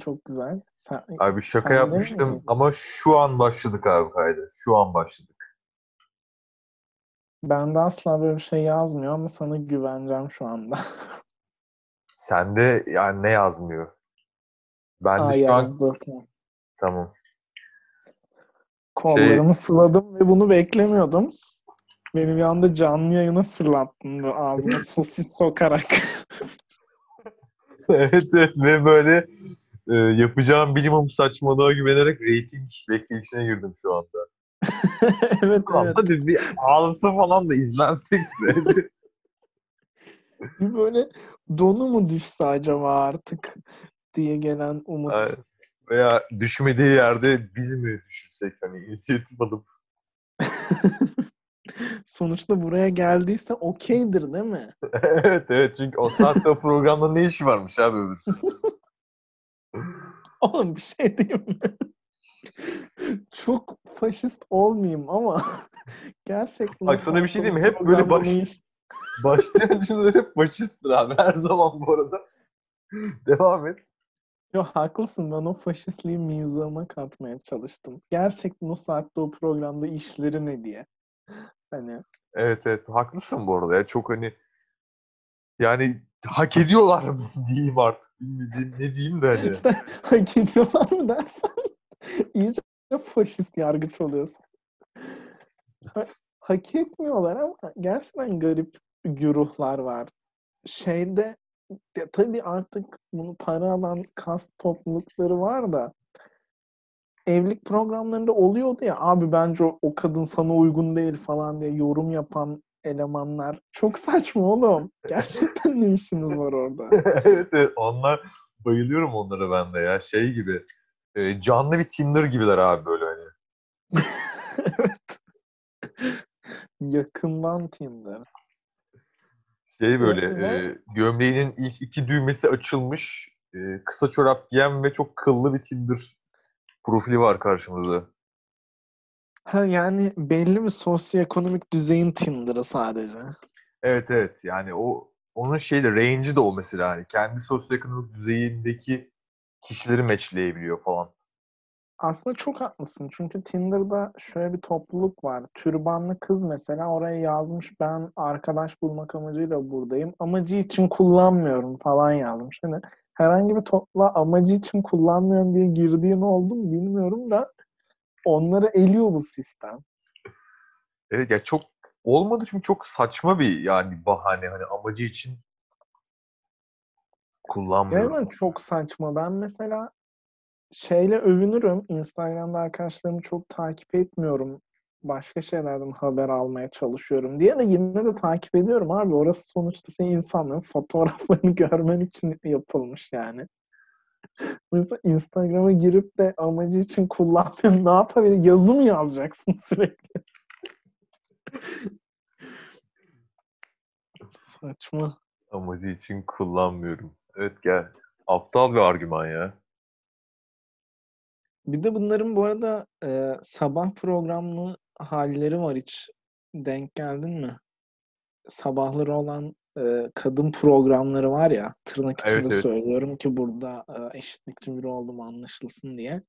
çok güzel. Sen, Abi şaka sen de yapmıştım ama şu an başladık abi kaydı. Şu an başladık. Bende asla böyle bir şey yazmıyor ama sana güveneceğim şu anda. Sende yani ne yazmıyor? Ben Aa de şu an yazdı. tamam. Kollarımı sıvadım ve bunu beklemiyordum. Beni bir anda canlı yayına fırlattın bu ağzıma sosis sokarak. evet evet ve böyle e, yapacağım bilimum saçmalığa güvenerek rating bekleyişine girdim şu anda. evet Tamam, evet. Hadi bir ağlısı falan da izlensek de. Bir böyle donu mu düşse acaba artık diye gelen umut. Evet. Veya düşmediği yerde biz mi düşürsek hani inisiyatif alıp Sonuçta buraya geldiyse okeydir değil mi? evet evet çünkü o saatte programda ne işi varmış abi öbür? Oğlum bir şey diyeyim mi? Çok faşist olmayayım ama gerçekten Bak sana bir şey diyeyim mi? Hep böyle baş- Başlayan cümleler hep faşisttir abi her zaman bu arada. Devam et. Yo haklısın ben o faşistliği mizahıma katmaya çalıştım. Gerçekten o saatte o programda işleri ne diye. Hani Evet evet haklısın bu arada ya çok hani yani hak ediyorlar diyeyim artık bilmediğim ne diyeyim de hani. işte hak ediyorlar mı dersen iyice faşist yargıç oluyorsun. Ha- hak etmiyorlar ama gerçekten garip güruhlar var. Şeyde ya tabii artık bunu para alan kas toplulukları var da evlilik programlarında oluyordu ya abi bence o, o kadın sana uygun değil falan diye yorum yapan elemanlar çok saçma oğlum. Gerçekten ne işiniz var orada? evet, evet onlar bayılıyorum onlara ben de ya şey gibi e, canlı bir Tinder gibiler abi böyle hani. evet. Yakından Tinder. Şey böyle e, gömleğinin ilk iki düğmesi açılmış e, kısa çorap giyen ve çok kıllı bir Tinder profili var karşımızda. Ha yani belli bir sosyoekonomik düzeyin Tinder'ı sadece. Evet evet yani o onun şeyde range'i de o mesela hani kendi sosyoekonomik düzeyindeki kişileri matchleyebiliyor falan. Aslında çok haklısın. Çünkü Tinder'da şöyle bir topluluk var. Türbanlı kız mesela oraya yazmış ben arkadaş bulmak amacıyla buradayım. Amacı için kullanmıyorum falan yazmış. Hani herhangi bir topla amacı için kullanmıyorum diye girdiğin oldu mu bilmiyorum da onları eliyor bu sistem. Evet ya çok olmadı çünkü çok saçma bir yani bahane hani amacı için kullanmıyorum. Gerçekten çok saçma. Ben mesela şeyle övünürüm. Instagram'da arkadaşlarımı çok takip etmiyorum. Başka şeylerden haber almaya çalışıyorum diye de yine de takip ediyorum abi. Orası sonuçta senin insanların fotoğraflarını görmen için yapılmış yani. Mesela Instagram'a girip de amacı için kullanmıyorum. Ne yapabilir? Yazı mı yazacaksın sürekli? Saçma. Amacı için kullanmıyorum. Evet gel. Aptal bir argüman ya. Bir de bunların bu arada e, sabah programlı halleri var hiç denk geldin mi? Sabahları olan e, kadın programları var ya tırnak içinde Evet, evet. söylüyorum ki burada e, eşitlikçi biri olduğum anlaşılsın diye.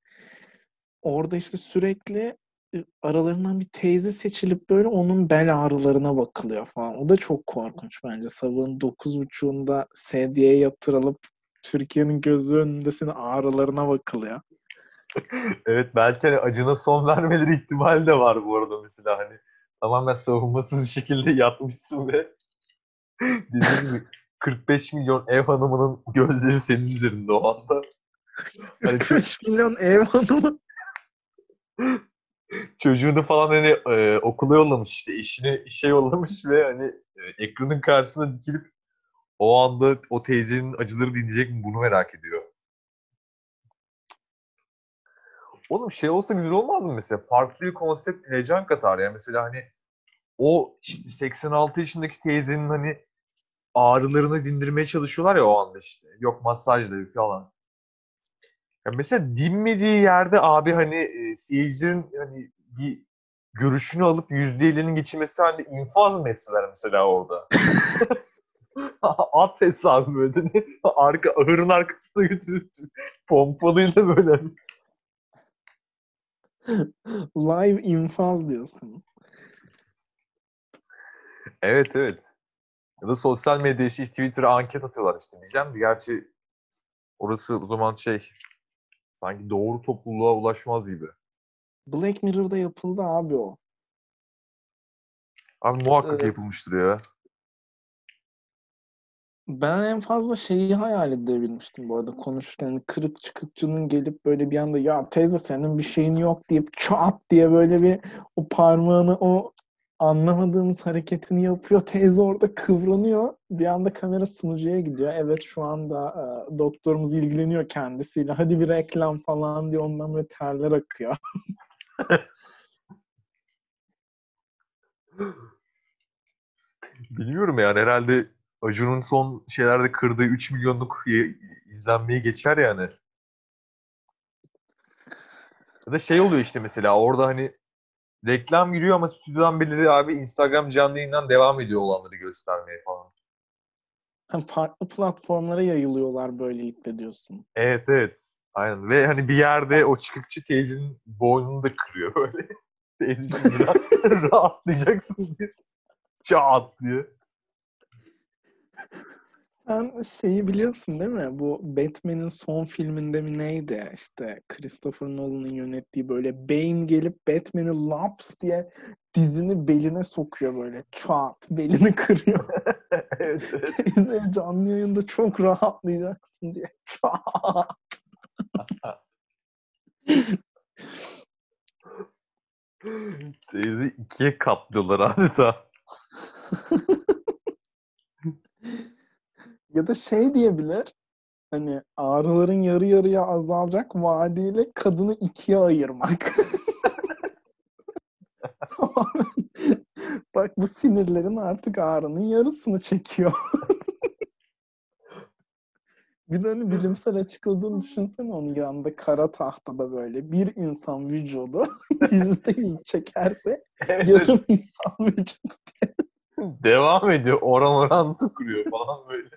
Orada işte sürekli e, aralarından bir teyze seçilip böyle onun bel ağrılarına bakılıyor falan. O da çok korkunç bence. Sabahın 9.30'unda sedyeye yatırılıp Türkiye'nin gözü önünde senin ağrılarına bakılıyor. Evet belki hani acına son vermeleri ihtimali de var bu arada mesela hani tamamen savunmasız bir şekilde yatmışsın ve dediğim gibi 45 milyon ev hanımının gözleri senin üzerinde o anda. Hani ço- 45 milyon ev hanımı. çocuğunu falan hani e, okula yollamış işte işine işe yollamış ve hani e, ekranın karşısına dikilip o anda o teyzenin acıları dinleyecek mi bunu merak ediyor. Oğlum şey olsa güzel olmaz mı mesela? Farklı bir konsept heyecan katar ya. Mesela hani o işte 86 yaşındaki teyzenin hani ağrılarını dindirmeye çalışıyorlar ya o anda işte. Yok masajla falan. Ya mesela dinmediği yerde abi hani e, seyircilerin hani bir görüşünü alıp %50'nin geçirmesi halinde infaz mı etseler mesela orada? At hesabı böyle. Arka, ahırın arkasına götürüp pompalıyla böyle. Live infaz diyorsun. Evet evet. Ya da sosyal medya işte Twitter'a anket atıyorlar işte diyeceğim de gerçi orası o zaman şey sanki doğru topluluğa ulaşmaz gibi. Black Mirror'da yapıldı abi o. Abi muhakkak Evet. yapılmıştır ya. Ben en fazla şeyi hayal edebilmiştim bu arada konuşurken. Hani kırık çıkıkçının gelip böyle bir anda ya teyze senin bir şeyin yok deyip çat diye böyle bir o parmağını o anlamadığımız hareketini yapıyor. Teyze orada kıvranıyor. Bir anda kamera sunucuya gidiyor. Evet şu anda e, doktorumuz ilgileniyor kendisiyle. Hadi bir reklam falan diye ondan böyle terler akıyor. Bilmiyorum yani herhalde Acun'un son şeylerde kırdığı 3 milyonluk izlenmeyi geçer yani. Ya da şey oluyor işte mesela orada hani reklam giriyor ama stüdyodan birileri abi Instagram canlı yayından devam ediyor olanları göstermeye falan. Hani farklı platformlara yayılıyorlar böylelikle diyorsun. Evet evet. Aynen. Ve hani bir yerde o çıkıkçı teyzenin boynunu da kırıyor böyle. Teyze şimdi rahat- rahatlayacaksın diye. Çat diye. Sen şeyi biliyorsun değil mi? Bu Batman'in son filminde mi neydi? İşte Christopher Nolan'ın yönettiği böyle Bane gelip Batman'i laps diye dizini beline sokuyor böyle. Çat belini kırıyor. evet, evet. Teyze canlı yayında çok rahatlayacaksın diye. Çat. Teyze ikiye katlıyorlar adeta. Ya da şey diyebilir. Hani ağrıların yarı yarıya azalacak vaadiyle kadını ikiye ayırmak. Bak bu sinirlerin artık ağrının yarısını çekiyor. Bir de hani bilimsel açıkladığını düşünsene onun yanında kara tahtada böyle bir insan vücudu yüzde yüz çekerse Evet, yarım insan vücudu. Devam ediyor. Oran orantı kuruyor falan böyle.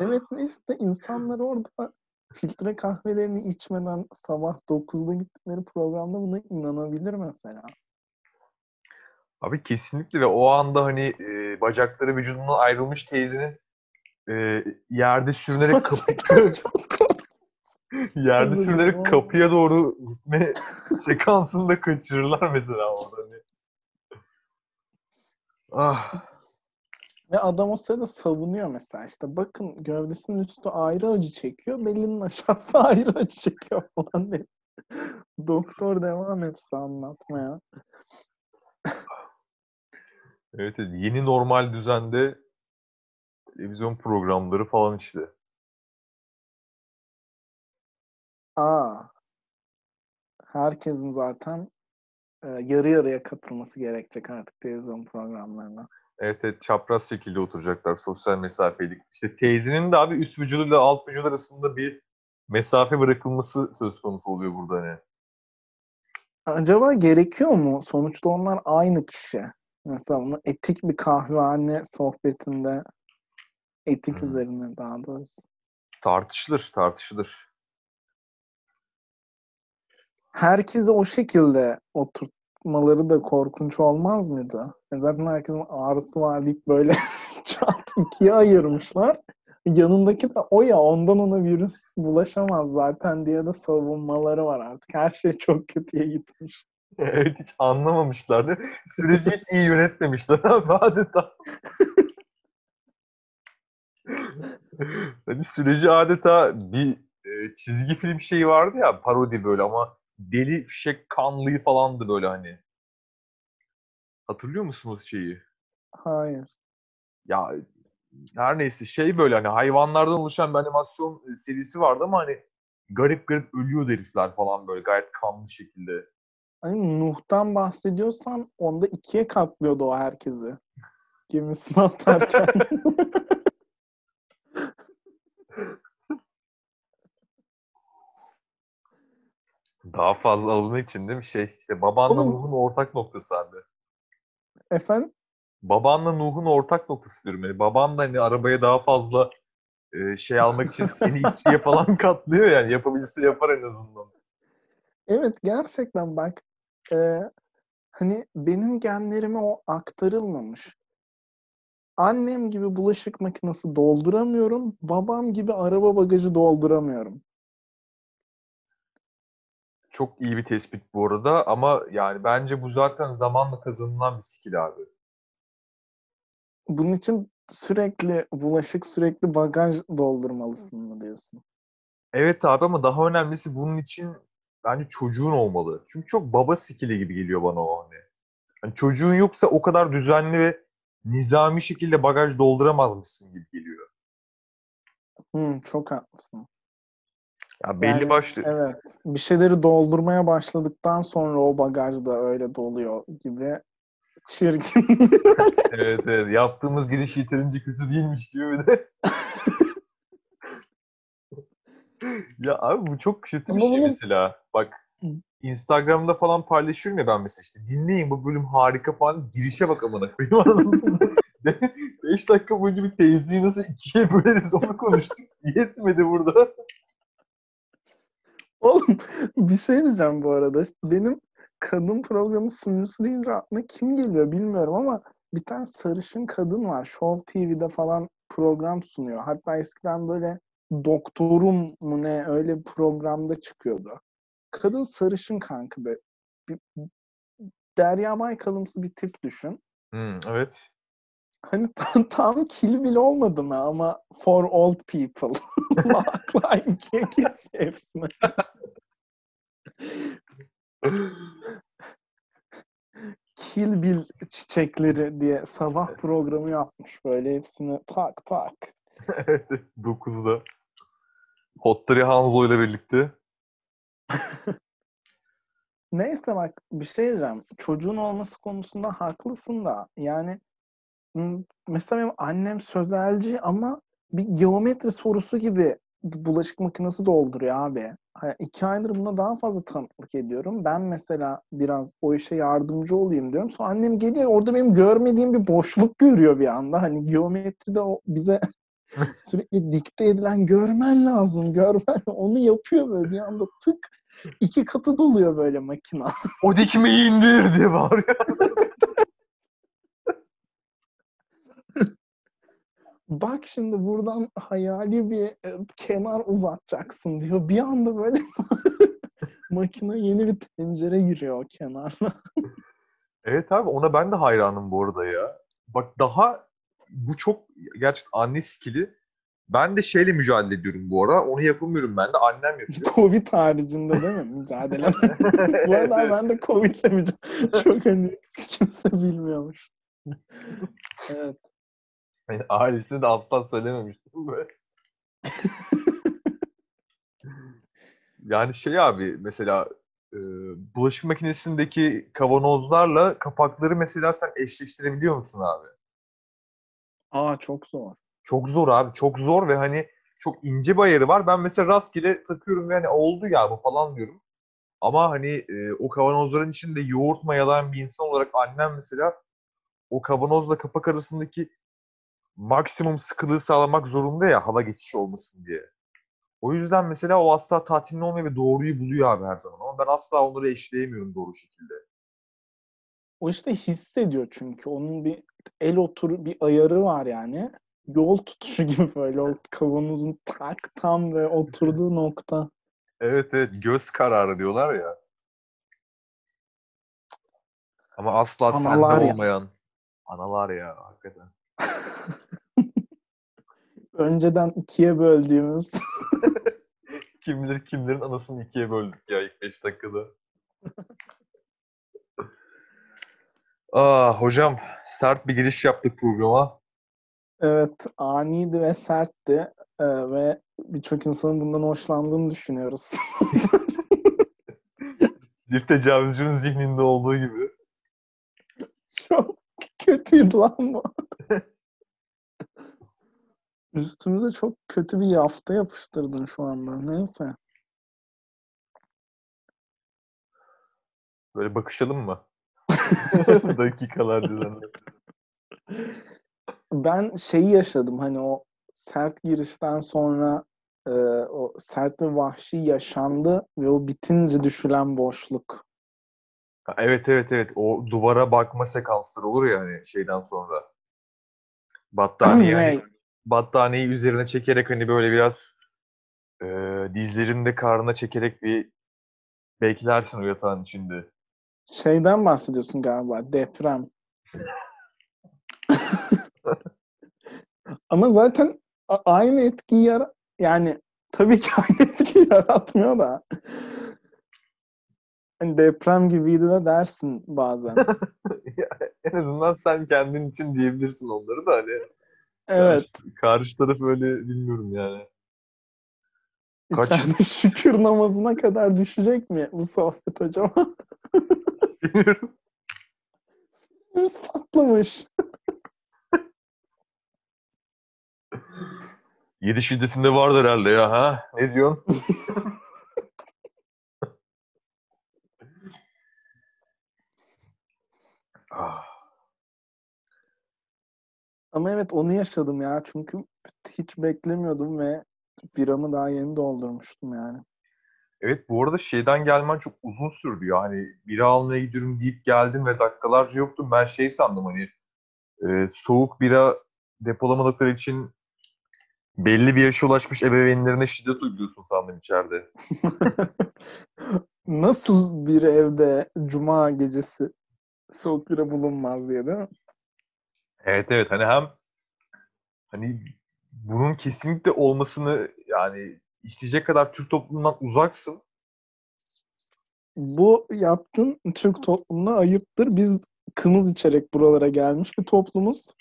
Evet ve işte insanlar orada filtre kahvelerini içmeden sabah 9'da gittikleri programda buna inanabilir mesela. Abi kesinlikle ve o anda hani e, bacakları vücudundan ayrılmış teyzenin e, yerde sürünerek kapı, Çok korkunç. yerde sürünerek kapıya doğru gitme sekansını da kaçırırlar mesela orada hani. Ah. Ve adam o sırada savunuyor mesela işte bakın gövdesinin üstü ayrı acı çekiyor, belinin aşağısı ayrı acı çekiyor falan diye. Doktor devam etse anlatmaya. Evet, evet. Yeni normal düzende televizyon programları falan işte. Aa, herkesin zaten e, yarı yarıya katılması gerekecek artık televizyon programlarına. Evet, evet çapraz şekilde oturacaklar sosyal mesafelik. İşte teyzenin de abi üst vücuduyla alt vücut arasında bir mesafe bırakılması söz konusu oluyor burada hani. Acaba gerekiyor mu? Sonuçta onlar aynı kişi. Mesela bunu etik bir kahvehane sohbetinde etik Hmm. üzerine daha doğrusu. Tartışılır, tartışılır. Herkesi o şekilde oturtmaları da korkunç olmaz mıydı? E Zaten herkesin ağrısı var deyip böyle çat ikiye ayırmışlar. Yanındaki de o ya ondan ona virüs bulaşamaz zaten diye de savunmaları var artık. Her şey çok kötüye gitmiş. Evet hiç anlamamışlardı. Süreci hiç iyi yönetmemişler abi adeta. hani süreci adeta bir e, çizgi film şeyi vardı ya parodi böyle ama deli fişek kanlıyı falandı böyle hani. Hatırlıyor musunuz şeyi? Hayır. Ya her neyse şey böyle hani hayvanlardan oluşan bir animasyon e, serisi vardı ama hani garip garip ölüyor herifler falan böyle gayet kanlı şekilde. Hani Nuh'tan bahsediyorsan onda ikiye katlıyordu o herkesi. Gemisine atarken. Daha fazla alınmak için değil mi? Şey işte babanla Oğlum- Nuh'un ortak noktası abi. Efendim? babanla Nuh'un ortak noktası diyorum. Yani baban da hani arabaya daha fazla e, şey almak için seni ikiye falan katlıyor yani. Yapabilse yapar en azından. Evet gerçekten bak e, hani benim genlerime o aktarılmamış. Annem gibi bulaşık makinesi dolduramıyorum. Babam gibi araba bagajı dolduramıyorum. Çok iyi bir tespit bu arada ama yani bence bu zaten zamanla kazanılan bir skill abi. Bunun için sürekli bulaşık, sürekli bagaj doldurmalısın mı diyorsun? Evet abi ama daha önemlisi bunun için bence çocuğun olmalı. Çünkü çok baba skill'i gibi geliyor bana o hani. Hani çocuğun yoksa o kadar düzenli ve nizami şekilde bagaj dolduramazmışsın gibi geliyor. Hmm, çok haklısın. Ya belli Yani, başlı Evet. Bir şeyleri doldurmaya başladıktan sonra o bagaj da öyle doluyor gibi çirkin. evet evet yaptığımız giriş yeterince kötü değilmiş gibi bir de. ya abi bu çok kötü bir Ama şey bunu- mesela. Bak. Instagram'da falan paylaşıyorum ya ben mesela işte dinleyin bu bölüm harika falan girişe bak amına koyayım anladın mı? 5 dakika boyunca bir teyzeyi nasıl ikiye böleriz onu konuştuk. Yetmedi burada. Oğlum bir şey diyeceğim bu arada. Benim kadın programı sunucusu deyince aklıma kim geliyor bilmiyorum ama bir tane sarışın kadın var. Show TV'de falan program sunuyor. Hatta eskiden böyle Doktorum mu ne öyle bir programda çıkıyordu. Kadın sarışın kanka be. Bir, Derya Baykalımsı bir tip düşün. Hmm, evet. Hani tam, tam kill bile olmadı mı ama for old people. Lakla ikiye kesiyor hepsini. Kill Bill çiçekleri diye sabah programı yapmış böyle hepsini tak tak. evet 9'da. Hottori Hanzo ile birlikte. Neyse bak bir şey diyeceğim. Çocuğun olması konusunda haklısın da yani mesela benim annem sözelci ama bir geometri sorusu gibi bulaşık makinesi dolduruyor abi. Ha, iki aydır buna daha fazla tanıklık ediyorum. Ben mesela biraz o işe yardımcı olayım diyorum. Sonra annem geliyor orada benim görmediğim bir boşluk görüyor bir anda. Hani geometride o bize sürekli dikte edilen görmen lazım, görmen. Onu yapıyor böyle bir anda tık iki katı doluyor böyle makina. O dikmeyi indir diye bağırıyor. Bak şimdi buradan hayali bir e, kenar uzatacaksın diyor. Bir anda böyle makine yeni bir tencere giriyor kenarla. Evet abi ona ben de hayranım bu arada ya. Bak daha bu çok gerçekten anne skill'i. Ben de şeyle mücadele ediyorum bu ara. Onu yapamıyorum ben de. Annem yapıyor. Covid haricinde değil mi mücadele? Bu arada Evet, ben de Covid'le mücadele çok hani kimse bilmiyormuş. Evet. Evet. Ailesine de asla söylememiştim böyle. Yani şey abi mesela e, bulaşık makinesindeki kavanozlarla kapakları mesela sen eşleştirebiliyor musun abi? Aa çok zor. Çok zor abi. Çok zor ve hani çok ince bir ayarı var. Ben mesela rastgele takıyorum ve hani oldu ya bu falan diyorum. Ama hani e, o kavanozların içinde yoğurt mayalayan bir insan olarak annem mesela o kavanozla kapak arasındaki maksimum sıkılığı sağlamak zorunda ya hava geçişi olmasın diye. O yüzden mesela o asla tatmin olmuyor ve doğruyu buluyor abi her zaman. Ama ben asla onları eşleyemiyorum doğru şekilde. O işte hissediyor çünkü. Onun bir el otur bir ayarı var yani. Yol tutuşu gibi böyle o kavanozun tak tam ve oturduğu nokta. Evet evet göz kararı diyorlar ya. Ama asla sende Analar ya. olmayan analar ya hakikaten. Önceden ikiye böldüğümüz. Kim bilir kimlerin anasını ikiye böldük ya ilk 5 dakikada. Aa hocam sert bir giriş yaptık programa. Evet, aniydi ve sertti Ee, ve birçok insanın bundan hoşlandığını düşünüyoruz. Bir tecavüzcünün zihninde olduğu gibi. Çok kötüydü lan bu. Üstümüze çok kötü bir yafta yapıştırdın şu anda. Neyse. Böyle bakışalım mı? Dakikalar düzenli. Ben şeyi yaşadım hani o sert girişten sonra e, o sert ve vahşi yaşandı ve o bitince düşülen boşluk. Ha, Evet evet evet. O duvara bakma sekansları olur ya hani şeyden sonra. Battaniye? Battaniyeyi üzerine çekerek hani böyle biraz e, dizlerini de karnına çekerek bir beklersin o yatağın içinde. Şeyden bahsediyorsun galiba deprem. Ama zaten aynı etkiyi yara yani tabii ki aynı etkiyi yaratmıyor da. Hani deprem gibiydi de dersin bazen. En azından sen kendin için diyebilirsin onları da hani Evet. karşı taraf öyle bilmiyorum yani. Kaç- İçeride şükür namazına kadar düşecek mi bu sohbet acaba? Bilmiyorum. Biz patlamış. 7 şiddetinde vardır herhalde ya ha? Ne diyorsun? Ah, Ama evet onu yaşadım ya. Çünkü hiç beklemiyordum ve biramı daha yeni doldurmuştum yani. Evet bu arada şeyden gelmen çok uzun sürdü ya. Hani bira almaya gidiyorum deyip geldin ve dakikalarca yoktum. Ben şey sandım hani e, soğuk bira depolamadıkları için belli bir yaşa ulaşmış ebeveynlerine şiddet uyguluyorsun sandım içeride. Nasıl bir evde cuma gecesi soğuk bira bulunmaz diye değil mi? Evet evet hani hem hani bunun kesinlikle olmasını yani isteyecek kadar Türk toplumundan uzaksın. Bu yaptığın Türk toplumuna ayıptır. Biz kımız içerek buralara gelmiş bir toplumuz.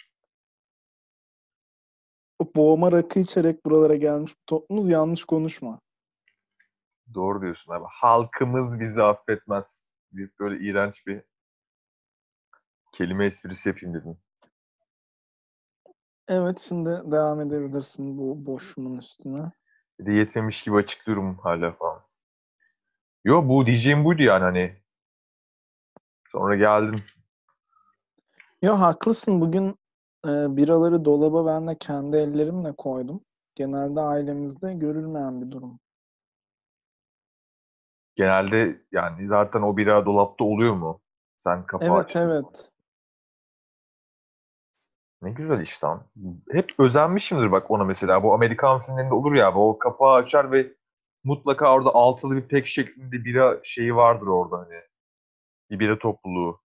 Boğma rakı içerek buralara gelmiş bir toplumuz. Yanlış konuşma. Doğru diyorsun abi. Halkımız bizi affetmez. Bir böyle iğrenç bir kelime esprisi yapayım dedim. Evet şimdi devam edebilirsin bu boşluğun üstüne. Bir de yetmemiş gibi açıklıyorum hala falan. Yo bu diyeceğim buydu yani hani. Sonra geldim. Yo haklısın. Bugün e, biraları dolaba ben de kendi ellerimle koydum. Genelde ailemizde görülmeyen bir durum. Genelde yani zaten o bira dolapta oluyor mu? Sen kapağı Evet açtın. evet. Ne güzel işte lan. Hep özenmişimdir bak ona mesela. Bu Amerikan filmlerinde olur ya. O kapağı açar ve mutlaka orada altılı bir pek şeklinde bira şeyi vardır orada hani. Bir bira topluluğu.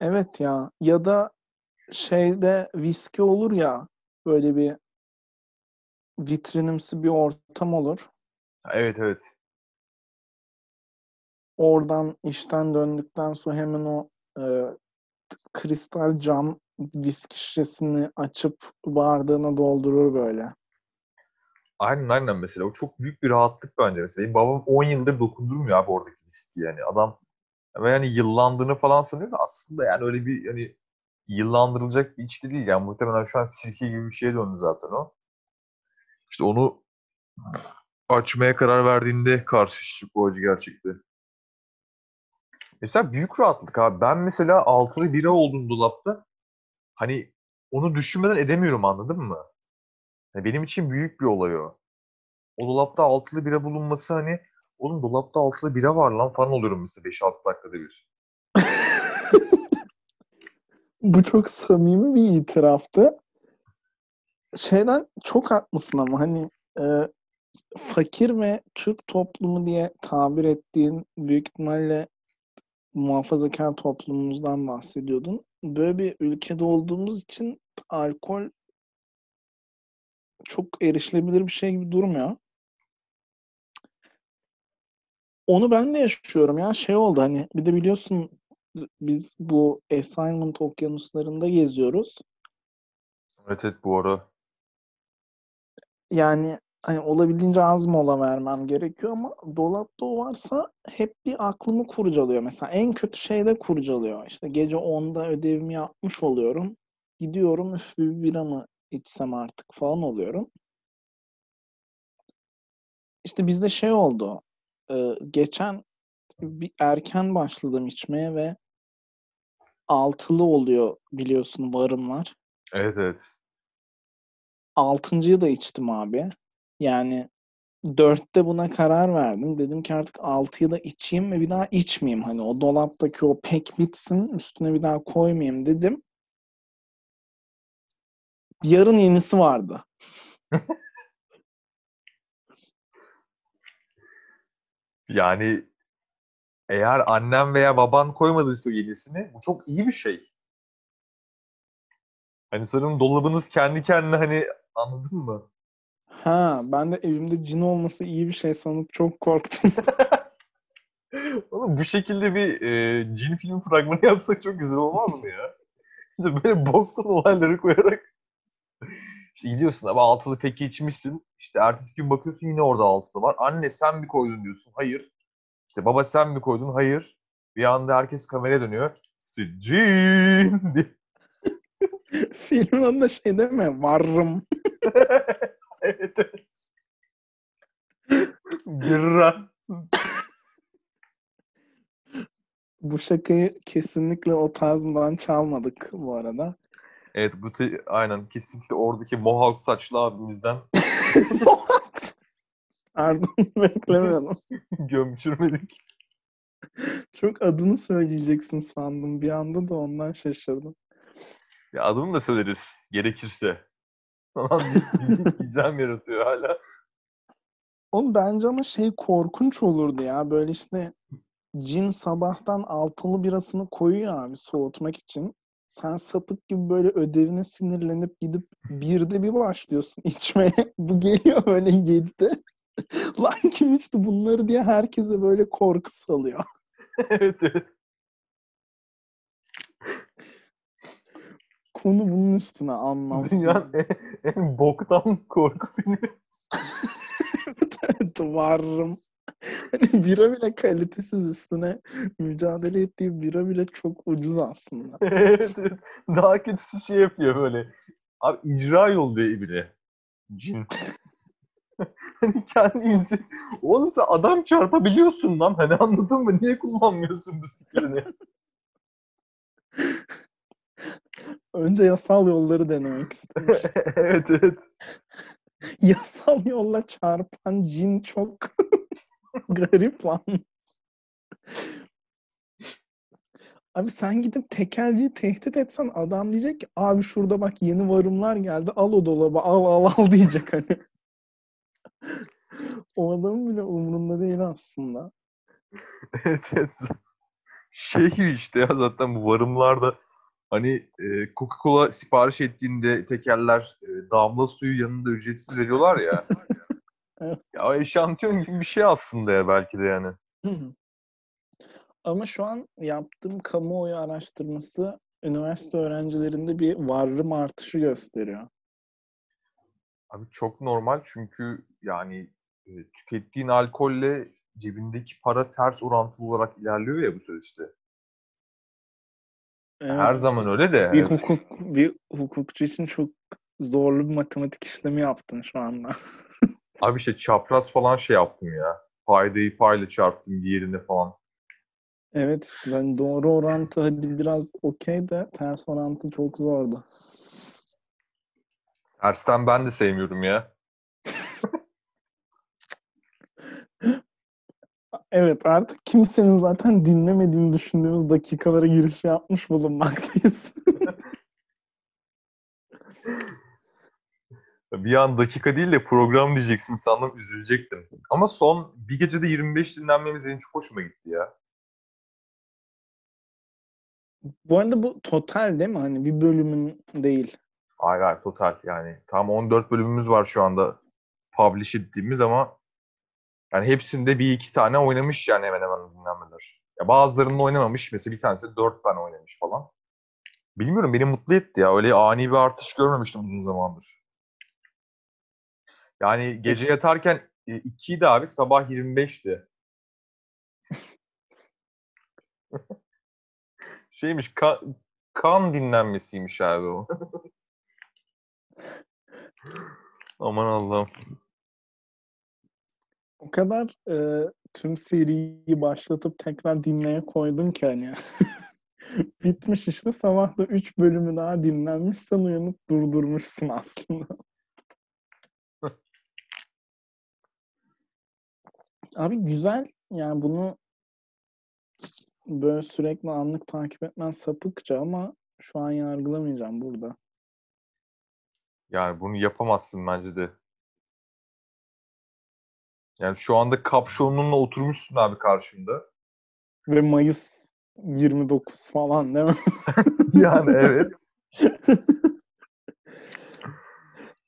Evet ya. Ya da şeyde viski olur ya böyle bir vitrinimsi bir ortam olur. Evet evet. Oradan işten döndükten sonra hemen o e, kristal cam viski şişesini açıp bardağına doldurur böyle. Aynen aynen mesela. O çok büyük bir rahatlık bence mesela. Babam 10 yıldır dokundurmuyor abi oradaki viski yani. Adam ve yani yıllandığını falan sanıyor da aslında yani öyle bir hani yıllandırılacak bir içki değil. Yani muhtemelen şu an sirke gibi bir şeye döndü zaten o. İşte onu açmaya karar verdiğinde karşılaştık bu acı gerçekte. Mesela büyük rahatlık abi. Ben mesela altılı bira oldum dolapta. Hani onu düşünmeden edemiyorum anladın mı? Yani benim için büyük bir olay o. O dolapta altılı bira bulunması hani oğlum dolapta altılı bira var lan falan oluyorum mesela 5-6 dakikada bir. Bu çok samimi bir itiraftı. Şeyden çok haklısın ama hani e, fakir ve Türk toplumu diye tabir ettiğin büyük ihtimalle muhafazakar toplumumuzdan bahsediyordun. Böyle bir ülkede olduğumuz için alkol çok erişilebilir bir şey gibi durmuyor. Onu ben de yaşıyorum ya. Şey oldu hani bir de biliyorsun biz bu assignment okyanuslarında geziyoruz. Evet evet bu ara. Yani hani olabildiğince az mola vermem gerekiyor ama dolapta o varsa hep bir aklımı kurcalıyor. Mesela en kötü şey de kurcalıyor. İşte gece 10'da ödevimi yapmış oluyorum. Gidiyorum üf bir bira mı içsem artık falan oluyorum. İşte bizde şey oldu. geçen bir erken başladım içmeye ve altılı oluyor biliyorsun varımlar. Evet evet. Altıncıyı da içtim abi. Yani dörtte buna karar verdim. Dedim ki artık altıyı da içeyim ve bir daha içmeyeyim. Hani o dolaptaki o pek bitsin üstüne bir daha koymayayım dedim. Yarın yenisi vardı. Yani eğer annem veya baban koymadıysa yenisini bu çok iyi bir şey. Hani sanırım dolabınız kendi kendine hani anladın mı? Ha, ben de evimde cin olması iyi bir şey sanıp çok korktum. Oğlum bu şekilde bir e, cin film fragmanı yapsak çok güzel olmaz mı ya? İşte böyle boktan olayları koyarak işte gidiyorsun ama altılı peki içmişsin. İşte ertesi gün bakıyorsun yine orada altılı var. Anne sen mi koydun diyorsun. Hayır. İşte baba sen mi koydun? Hayır. Bir anda herkes kameraya dönüyor. Cin diye. Filmin adı da şey değil mi? Evet. Gırra. Bu şakayı kesinlikle o tarzdan çalmadık bu arada. Evet bu te- aynen kesinlikle oradaki mohawk saçlı abimizden Pardon beklemiyordum. gömçürmedik. Çok adını söyleyeceksin sandım. Bir anda da ondan şaşırdım. Ya adını da söyleriz gerekirse. Falan gizem yaratıyor hala. Oğlum bence ama şey korkunç olurdu ya. Böyle işte cin sabahtan altılı birasını koyuyor abi soğutmak için. Sen sapık gibi böyle ödevine sinirlenip gidip birde bir başlıyorsun içmeye. Bu geliyor böyle yedide. Lan kim içti bunları diye herkese böyle korku salıyor. evet evet. Konu bunun üstüne anlamsız. Dünyanın en, en boktan korku filmi. evet, evet, varım. Hani bira bile kalitesiz üstüne mücadele ettiği bira bile çok ucuz aslında. evet, evet. Daha kötüsü şey yapıyor böyle. Abi icra yolluyor bile. Cin. hani kendinizi... Oğlum sen adam çarpabiliyorsun lan. Hani anladın mı? Niye kullanmıyorsun bu skillini? Önce yasal yolları denemek istemiş. evet evet. yasal yolla çarpan cin çok garip lan. Abi sen gidip tekelciyi tehdit etsen adam diyecek ki abi şurada bak yeni varımlar geldi al o dolabı al al al diyecek hani. o adamın bile umurunda değil aslında. evet evet. Şey işte ya zaten bu varımlarda hani e, Coca-Cola sipariş ettiğinde tekerler e, damla suyu yanında ücretsiz veriyorlar ya. Ya eşantiyon gibi bir şey aslında ya belki de yani. Ama şu an yaptığım kamuoyu araştırması üniversite öğrencilerinde bir varım artışı gösteriyor. Abi çok normal çünkü yani e, tükettiğin alkolle cebindeki para ters orantılı olarak ilerliyor ya bu süreçte. Her Evet. zaman öyle de. Bir hukuk bir hukukçu için çok zorlu bir matematik işlemi yaptın şu anda. Abi işte çapraz falan şey yaptım ya. Paydayı payla çarptım diğerine falan. Evet işte ben doğru orantı hadi biraz okey de ters orantı çok zordu. Tersten ben de sevmiyorum ya. Evet artık kimsenin zaten dinlemediğini düşündüğümüz dakikalara giriş yapmış bulunmaktayız. Bir an dakika değil de program diyeceksin sandım üzülecektim. Ama son bir gecede 25 dinlenmemiz benim çok hoşuma gitti ya. Bu arada bu total değil mi? Hani bir bölümün değil. Hayır hayır total yani. Tam 14 bölümümüz var şu anda publish ettiğimiz ama yani hepsinde bir iki tane oynamış yani hemen hemen dinlenmeler. Ya bazılarının oynamamış. Mesela bir tanesi 4 tane oynamış falan. Bilmiyorum beni mutlu etti ya. Öyle ani bir artış görmemiştim uzun zamandır. Yani gece yatarken 2'ydi abi sabah 25'ti. Şeymiş ka- kan dinlenmesiymiş abi o. Aman Allah'ım. O kadar e, tüm seriyi başlatıp tekrar dinleye koydum ki hani. Bitmiş işte sabah da 3 bölümü daha dinlenmiş. Sen uyanıp durdurmuşsun aslında. Abi güzel. Yani bunu böyle sürekli anlık takip etmen sapıkça ama şu an yargılamayacağım burada. Yani bunu yapamazsın bence de. Yani şu anda kapşonunla oturmuşsun abi karşımda. Ve Mayıs 29 falan değil mi? yani evet.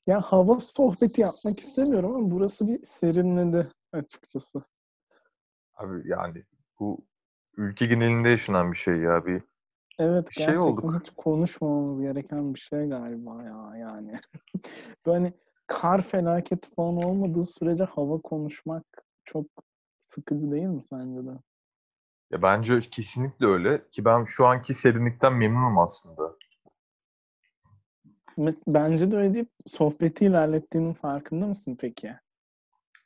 ya hava sohbeti yapmak istemiyorum ama burası bir serinledi açıkçası. Abi yani bu ülke genelinde yaşanan bir şey ya bir Evet bir şey gerçekten olduk. hiç konuşmamamız gereken bir şey galiba ya yani. Böyle kar felaketi falan olmadığı sürece hava konuşmak çok sıkıcı değil mi sence de? Ya bence kesinlikle öyle ki ben şu anki serinlikten memnunum aslında. Bence de öyle deyip sohbeti ilerlettiğinin farkında mısın peki?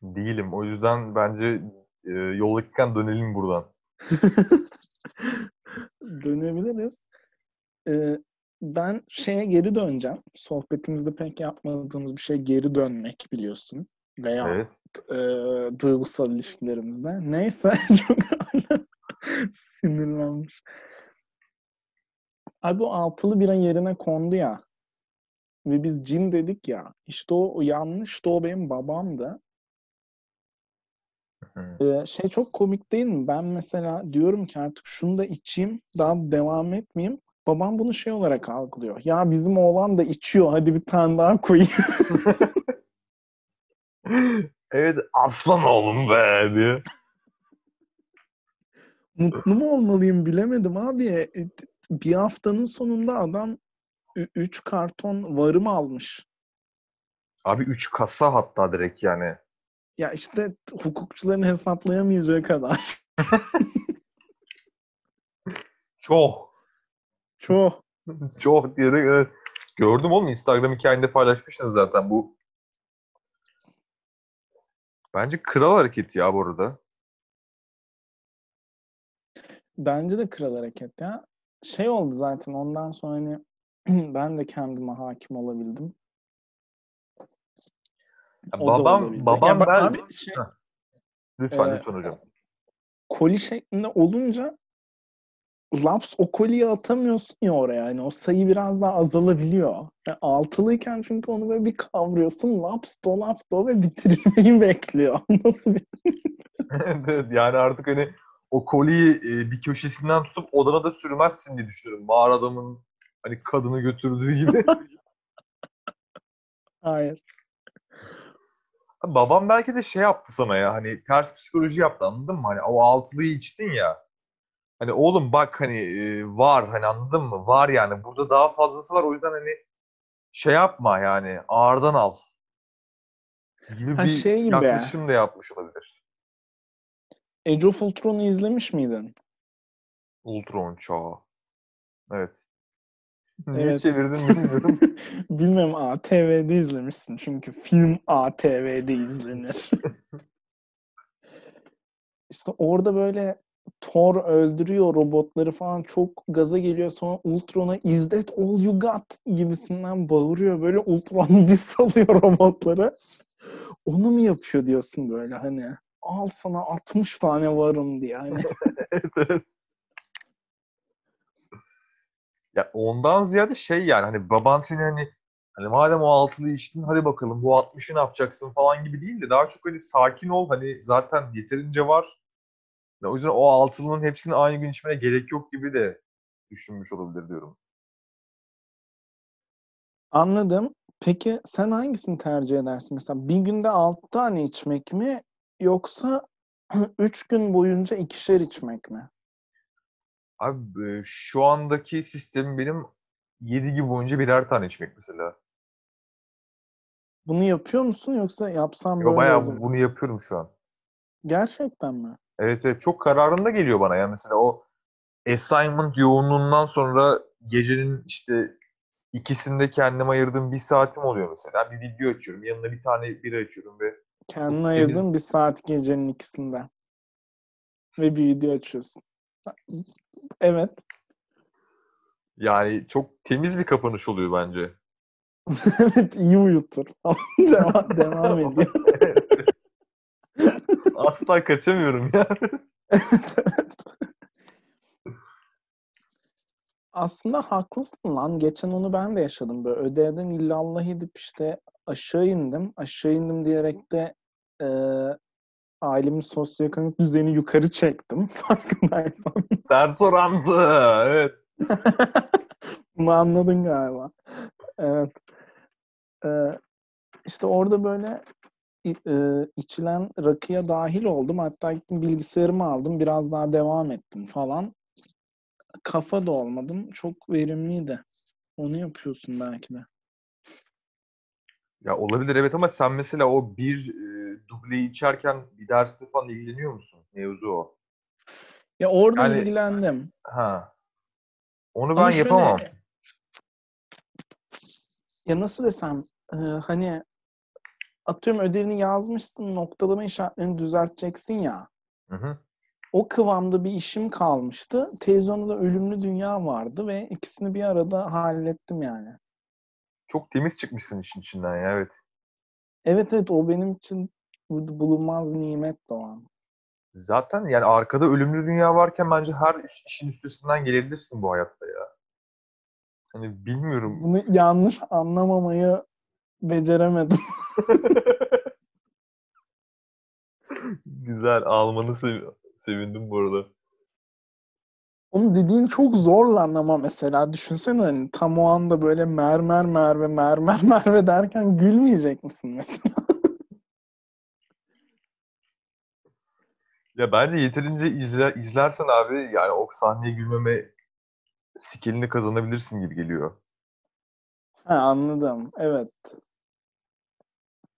Değilim. O yüzden bence e, yoldayken dönelim buradan. Dönebiliriz. Ee, ben şeye geri döneceğim. Sohbetimizde pek yapmadığımız bir şey geri dönmek biliyorsun. Veya Evet. e, duygusal ilişkilerimizde. Neyse çok sinirlenmiş. Abi o altılı bira yerine kondu ya. Ve biz cin dedik ya. İşte o, o yanlıştı. O benim babamdı. Ee, şey çok komik değil mi? Ben mesela diyorum ki artık şunu da içeyim. Daha devam etmeyeyim. Babam bunu şey olarak algılıyor. Ya bizim oğlan da içiyor. Hadi bir tane daha koyayım. evet aslan oğlum be diye. Mutlu mu olmalıyım bilemedim abi. E, Bir haftanın sonunda adam 3 karton varım almış. Abi 3 kasa hatta direkt yani. Ya işte hukukçuların hesaplayamayacağı kadar. Çok. Çok. Çok diye de evet. Gördüm oğlum Instagram hikayende paylaşmışsınız zaten bu. Bence kral hareketi ya bu arada. Bence de kral hareket ya. Şey oldu zaten ondan sonra hani ben de kendime hakim olabildim. Ya O babam babam Ya ben abi şey, Heh. lütfen Ee, lütfen hocam. koli şeklinde olunca laps o koliyi atamıyorsun ya oraya. Yani o sayı biraz daha azalabiliyor. Yani altılıyken çünkü onu böyle bir kavruyorsun. Laps do laps do ve bitirmeyi bekliyor. Nasıl bir... Evet, yani artık hani o koliyi e, bir köşesinden tutup odana da sürmezsin diye düşünüyorum. Mağara adamın hani kadını götürdüğü gibi. Hayır. Babam belki de şey yaptı sana ya hani ters psikoloji yaptı anladın mı? Hani o altılıyı içsin ya. Hani oğlum bak hani e, var hani anladın mı? Var yani burada daha fazlası var o yüzden hani şey yapma yani ağırdan al. Gibi Ha, bir şey gibi. yaklaşım da yapmış olabilir. Age of Ultron'u izlemiş miydin? Ultron çağı. Evet. Niye Evet. çevirdin bilmiyorum. Bilmem ATV'de izlemişsin çünkü film ATV'de izlenir. işte orada böyle Thor öldürüyor robotları falan çok gaza geliyor sonra Ultron'a is that all you got gibisinden bağırıyor böyle Ultron bir salıyor robotları. Onu mu yapıyor diyorsun böyle hani al sana 60 tane varım diye hani. Evet, evet. Ya ondan ziyade şey yani hani baban seni hani hani madem o altılı içtin hadi bakalım bu 60'ı ne yapacaksın falan gibi değil de daha çok hani sakin ol hani zaten yeterince var. Ya o yüzden o altılının hepsini aynı gün içmene gerek yok gibi de düşünmüş olabilir diyorum. Anladım. Peki sen hangisini tercih edersin? Mesela bir günde 6 tane içmek mi yoksa 3 gün boyunca ikişer içmek mi? Abi şu andaki sistemim benim 7 gibi boyunca birer tane içmek mesela. Bunu yapıyor musun yoksa yapsam Yo, böyle bayağı olur mu? bunu yapıyorum şu an. Gerçekten mi? Evet evet çok kararında geliyor bana ya mesela o assignment yoğunluğundan sonra gecenin işte ikisinde kendime ayırdığım bir saatim oluyor mesela. Bir video açıyorum. Yanına bir tane bira açıyorum ve Kendine ayırdığın bir saat gecenin ikisinde. Ve bir video açıyorsun. Evet. Yani çok temiz bir kapanış oluyor bence. evet iyi uyutur. devam, devam ediyor. Asla kaçamıyorum ya. evet, evet. Aslında haklısın lan. Geçen onu ben de yaşadım. Böyle ödevden illallah edip işte aşağı indim. Aşağı indim diyerek de e, ailemin sosyoekonomik düzeyini yukarı çektim. Farkındaysan. Ters orantı. Evet. Bunu anladın galiba. Evet. Ee, işte orada böyle e, içilen rakıya dahil oldum. Hatta gittim bilgisayarımı aldım. Biraz daha devam ettim falan. Kafa da olmadım. Çok verimliydi. Onu yapıyorsun belki de. Ya olabilir evet ama sen mesela o bir e, dubleyi içerken bir dersle falan ilgileniyor musun? Mevzu o. Ya orada Yani- ilgilendim. Ha. Onu ben Ama şöyle- yapamam. Ya nasıl desem e, hani atıyorum ödevini yazmışsın noktalama işaretlerini düzelteceksin ya. Hı hı. O kıvamda bir işim kalmıştı. Televizyonda da Ölümlü Dünya vardı ve ikisini bir arada hallettim yani. Çok temiz çıkmışsın işin içinden ya evet. Evet evet o benim için bu- bulunmaz bir nimet de o an. Zaten yani arkada ölümlü dünya varken bence her iş- işin üstesinden gelebilirsin bu hayatta ya. Hani bilmiyorum. Bunu yanlış anlamamayı beceremedim. Güzel. Almanı sev- sevindim bu arada. Onun dediğin çok zor lan ama mesela düşünsene hani tam o anda böyle mermer merve mermer merve derken gülmeyecek misin mesela? Ya bence yeterince izler, izlersen abi yani o sahneye gülmeme skillini kazanabilirsin gibi geliyor. ha, anladım. Evet.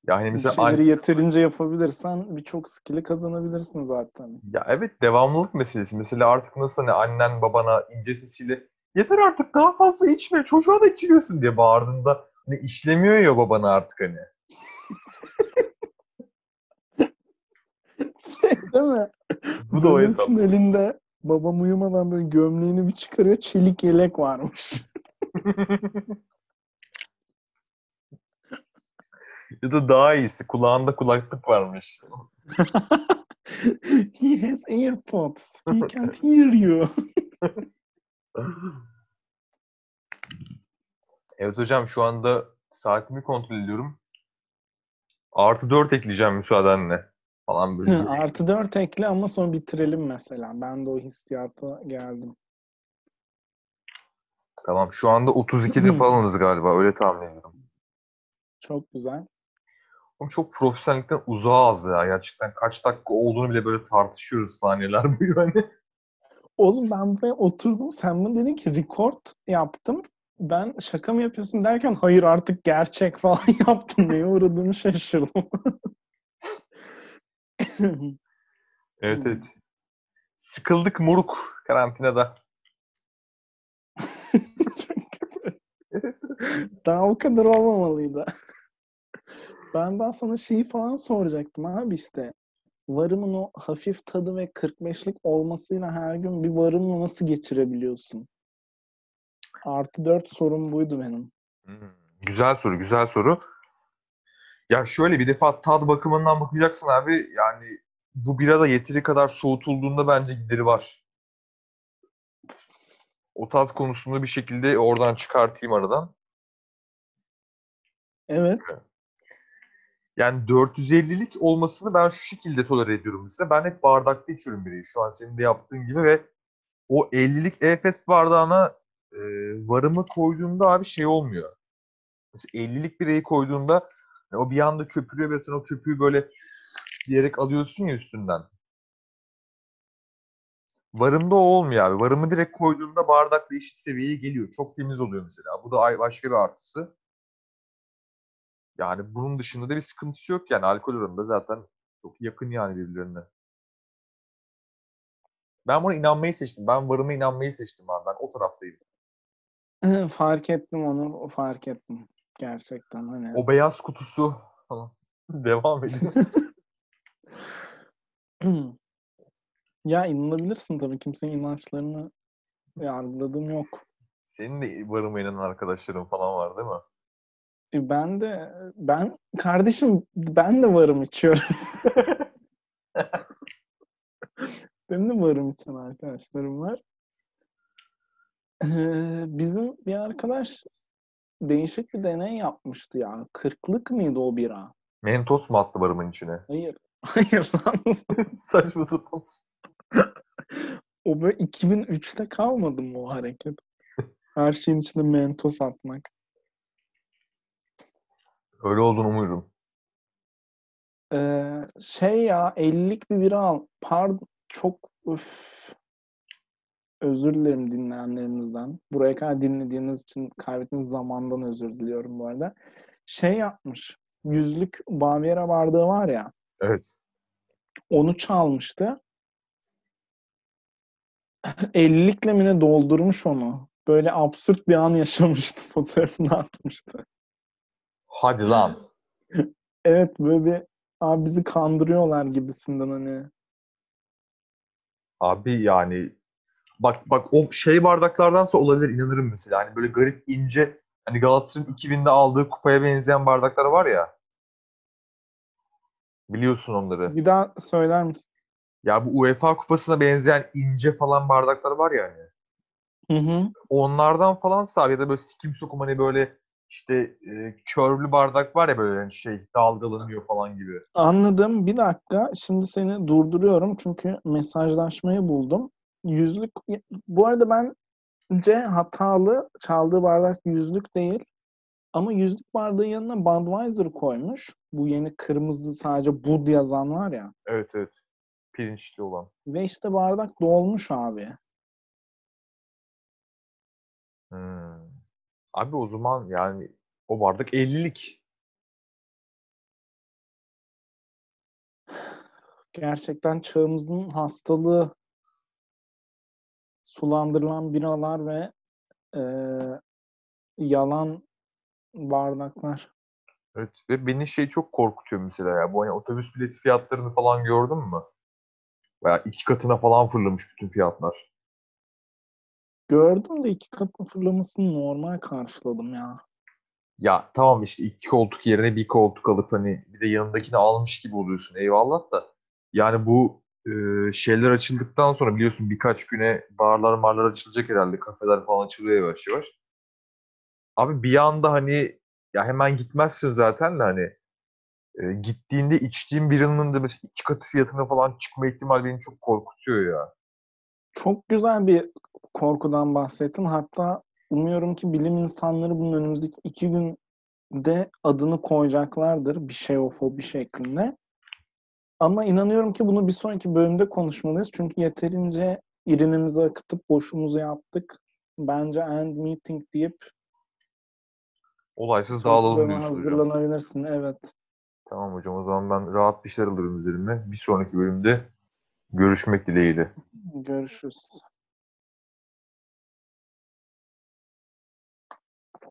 Yani Bir mesela şeyleri an- yeterince yapabilirsen birçok skill'i kazanabilirsin zaten. ya evet devamlılık meselesi. Mesela artık nasıl hani annen babana ince sesiyle yeter artık daha fazla içme çocuğa da içiriyorsun diye bağırdığında hani işlemiyor ya babana artık hani. Şey değil mi? Bu da o hesap. Elinde babam uyumadan böyle gömleğini bir çıkarıyor çelik yelek varmış. Ya da daha iyisi kulağında kulaklık varmış. He has AirPods. He can't hear you. Evet hocam şu anda saatimi kontrol ediyorum. Artı 4 ekleyeceğim müsaadenle. Falan böyle. Artı 4 ekle ama sonra bitirelim mesela. Ben de o hissiyata geldim. Tamam şu anda 32'de falanız galiba öyle tahmin ediyorum. Çok güzel. Ama çok profesyonellikten uzağız ya. Gerçekten kaç dakika olduğunu bile böyle tartışıyoruz saniyeler boyu hani. Oğlum ben buraya oturdum. Sen bana dedin ki record yaptım. Ben şaka mı yapıyorsun derken hayır artık gerçek falan yaptım. Neye uğradığımı şaşırdım. Evet evet. Sıkıldık moruk karantinada. Daha o kadar olmamalıydı. Ben daha sana şeyi falan soracaktım abi işte. Varımın o hafif tadı ve 45'lik olmasıyla her gün bir varımla nasıl geçirebiliyorsun? Artı 4 sorun buydu benim. Hmm, Güzel soru, güzel soru. Ya şöyle bir defa tad bakımından bakacaksın abi. Yani bu bira da yeteri kadar soğutulduğunda bence gideri var. O tat konusunu bir şekilde oradan çıkartayım aradan. Evet. Yani 450'lik olmasını ben şu şekilde tolere ediyorum mesela. Ben hep bardakta içiyorum birayı. Şu an senin de yaptığın gibi ve o 50'lik Efes bardağına e, varımı koyduğunda abi şey olmuyor. Mesela 50'lik birayı koyduğunda hani o bir anda köpürüyor ve sen o köpüğü böyle diyerek alıyorsun ya üstünden. Varımda o olmuyor abi. Varımı direkt koyduğunda bardakla eşit seviyeye geliyor. Çok temiz oluyor mesela. Bu da başka bir artısı. Yani bunun dışında da bir sıkıntısı yok yani. Alkol oranında zaten çok yakın yani birbirlerine. Ben buna inanmayı seçtim. Ben varıma inanmayı seçtim abi. Ben o taraftayım. fark ettim onu. Fark ettim. Gerçekten hani. O beyaz kutusu falan. Devam ediyor. ya inanabilirsin tabii. Kimsenin inançlarını yargıladığım yok. Senin de barıma inen arkadaşların falan var değil mi? E, Ben de ben kardeşim ben de varım içiyorum. Benim de varım içen arkadaşlarım var. Ee, bizim bir arkadaş değişik bir deney yapmıştı ya. Kırklık mıydı o bira? Mentos mu attı barımın içine? Hayır. Hayır lan. Saçma sapan. O böyle 2003'te kalmadı mı o hareket? Her şeyin içinde mentos atmak. Öyle olduğunu umuyorum. Ee, şey ya 50'lik bir bira al. Pardon çok öf. Özür dilerim dinleyenlerimizden. Buraya kadar dinlediğiniz için kaybettiğiniz zamandan özür diliyorum bu arada. Şey yapmış. Yüzlük Baviera bardağı var ya. Evet. Onu çalmıştı. 50'likle mi ne doldurmuş onu. Böyle absürt bir an yaşamıştı. Fotoğrafını atmıştı. Hadi lan. Evet böyle bir abi bizi kandırıyorlar gibisinden hani. Abi yani bak bak o şey bardaklardansa olabilir inanırım mesela. Hani böyle garip ince hani Galatasaray'ın 2000'de aldığı kupaya benzeyen bardaklar var ya. Biliyorsun onları. Bir daha söyler misin? Ya bu UEFA kupasına benzeyen ince falan bardaklar var ya hani. Hı hı. Onlardan falan sağ ya da böyle sikim sokum hani böyle işte e, körlü bardak var ya böyle hani şey dalgalanıyor falan gibi. Anladım. Bir dakika. Şimdi seni durduruyorum çünkü mesajlaşmayı buldum. Yüzlük bu arada bence hatalı çaldığı bardak yüzlük değil. Ama yüzlük bardağın yanına Budweiser koymuş. Bu yeni kırmızı sadece Bud yazan var ya. Evet evet. Pirinçli olan. Ve işte bardak dolmuş abi. Hmm. Abi o zaman yani o bardak 50'lik. Gerçekten çağımızın hastalığı sulandırılan biralar ve eee, yalan bardaklar. Evet ve beni şey çok korkutuyor mesela ya. Bu hani otobüs bileti fiyatlarını falan gördün mü? Baya iki katına falan fırlamış bütün fiyatlar. Gördüm de iki katı fırlamasını normal karşıladım ya. Ya tamam işte iki koltuk yerine bir koltuk alıp hani bir de yanındakini almış gibi oluyorsun eyvallah da. Yani bu e, şeyler açıldıktan sonra biliyorsun birkaç güne barlar marlar açılacak herhalde. Kafeler falan açılıyor yavaş yavaş. Abi bir anda hani ya hemen gitmezsin zaten de hani e, gittiğinde içtiğin birinin de mesela iki katı fiyatına falan çıkma ihtimali beni çok korkutuyor ya. Çok güzel bir korkudan bahsettin. Hatta umuyorum ki bilim insanları bunun önümüzdeki iki günde adını koyacaklardır. Bir şeyofobi şeklinde. Ama inanıyorum ki bunu bir sonraki bölümde konuşmalıyız. Çünkü yeterince irinimizi akıtıp boşumuzu yaptık. Bence end meeting deyip Olaysız dağılalım bölüme diyorsun hocam. hazırlanabilirsin. Evet. Tamam hocam o zaman ben rahat bir şeyler alırım üzerime. Bir sonraki bölümde görüşmek dileğiyle. Görüşürüz.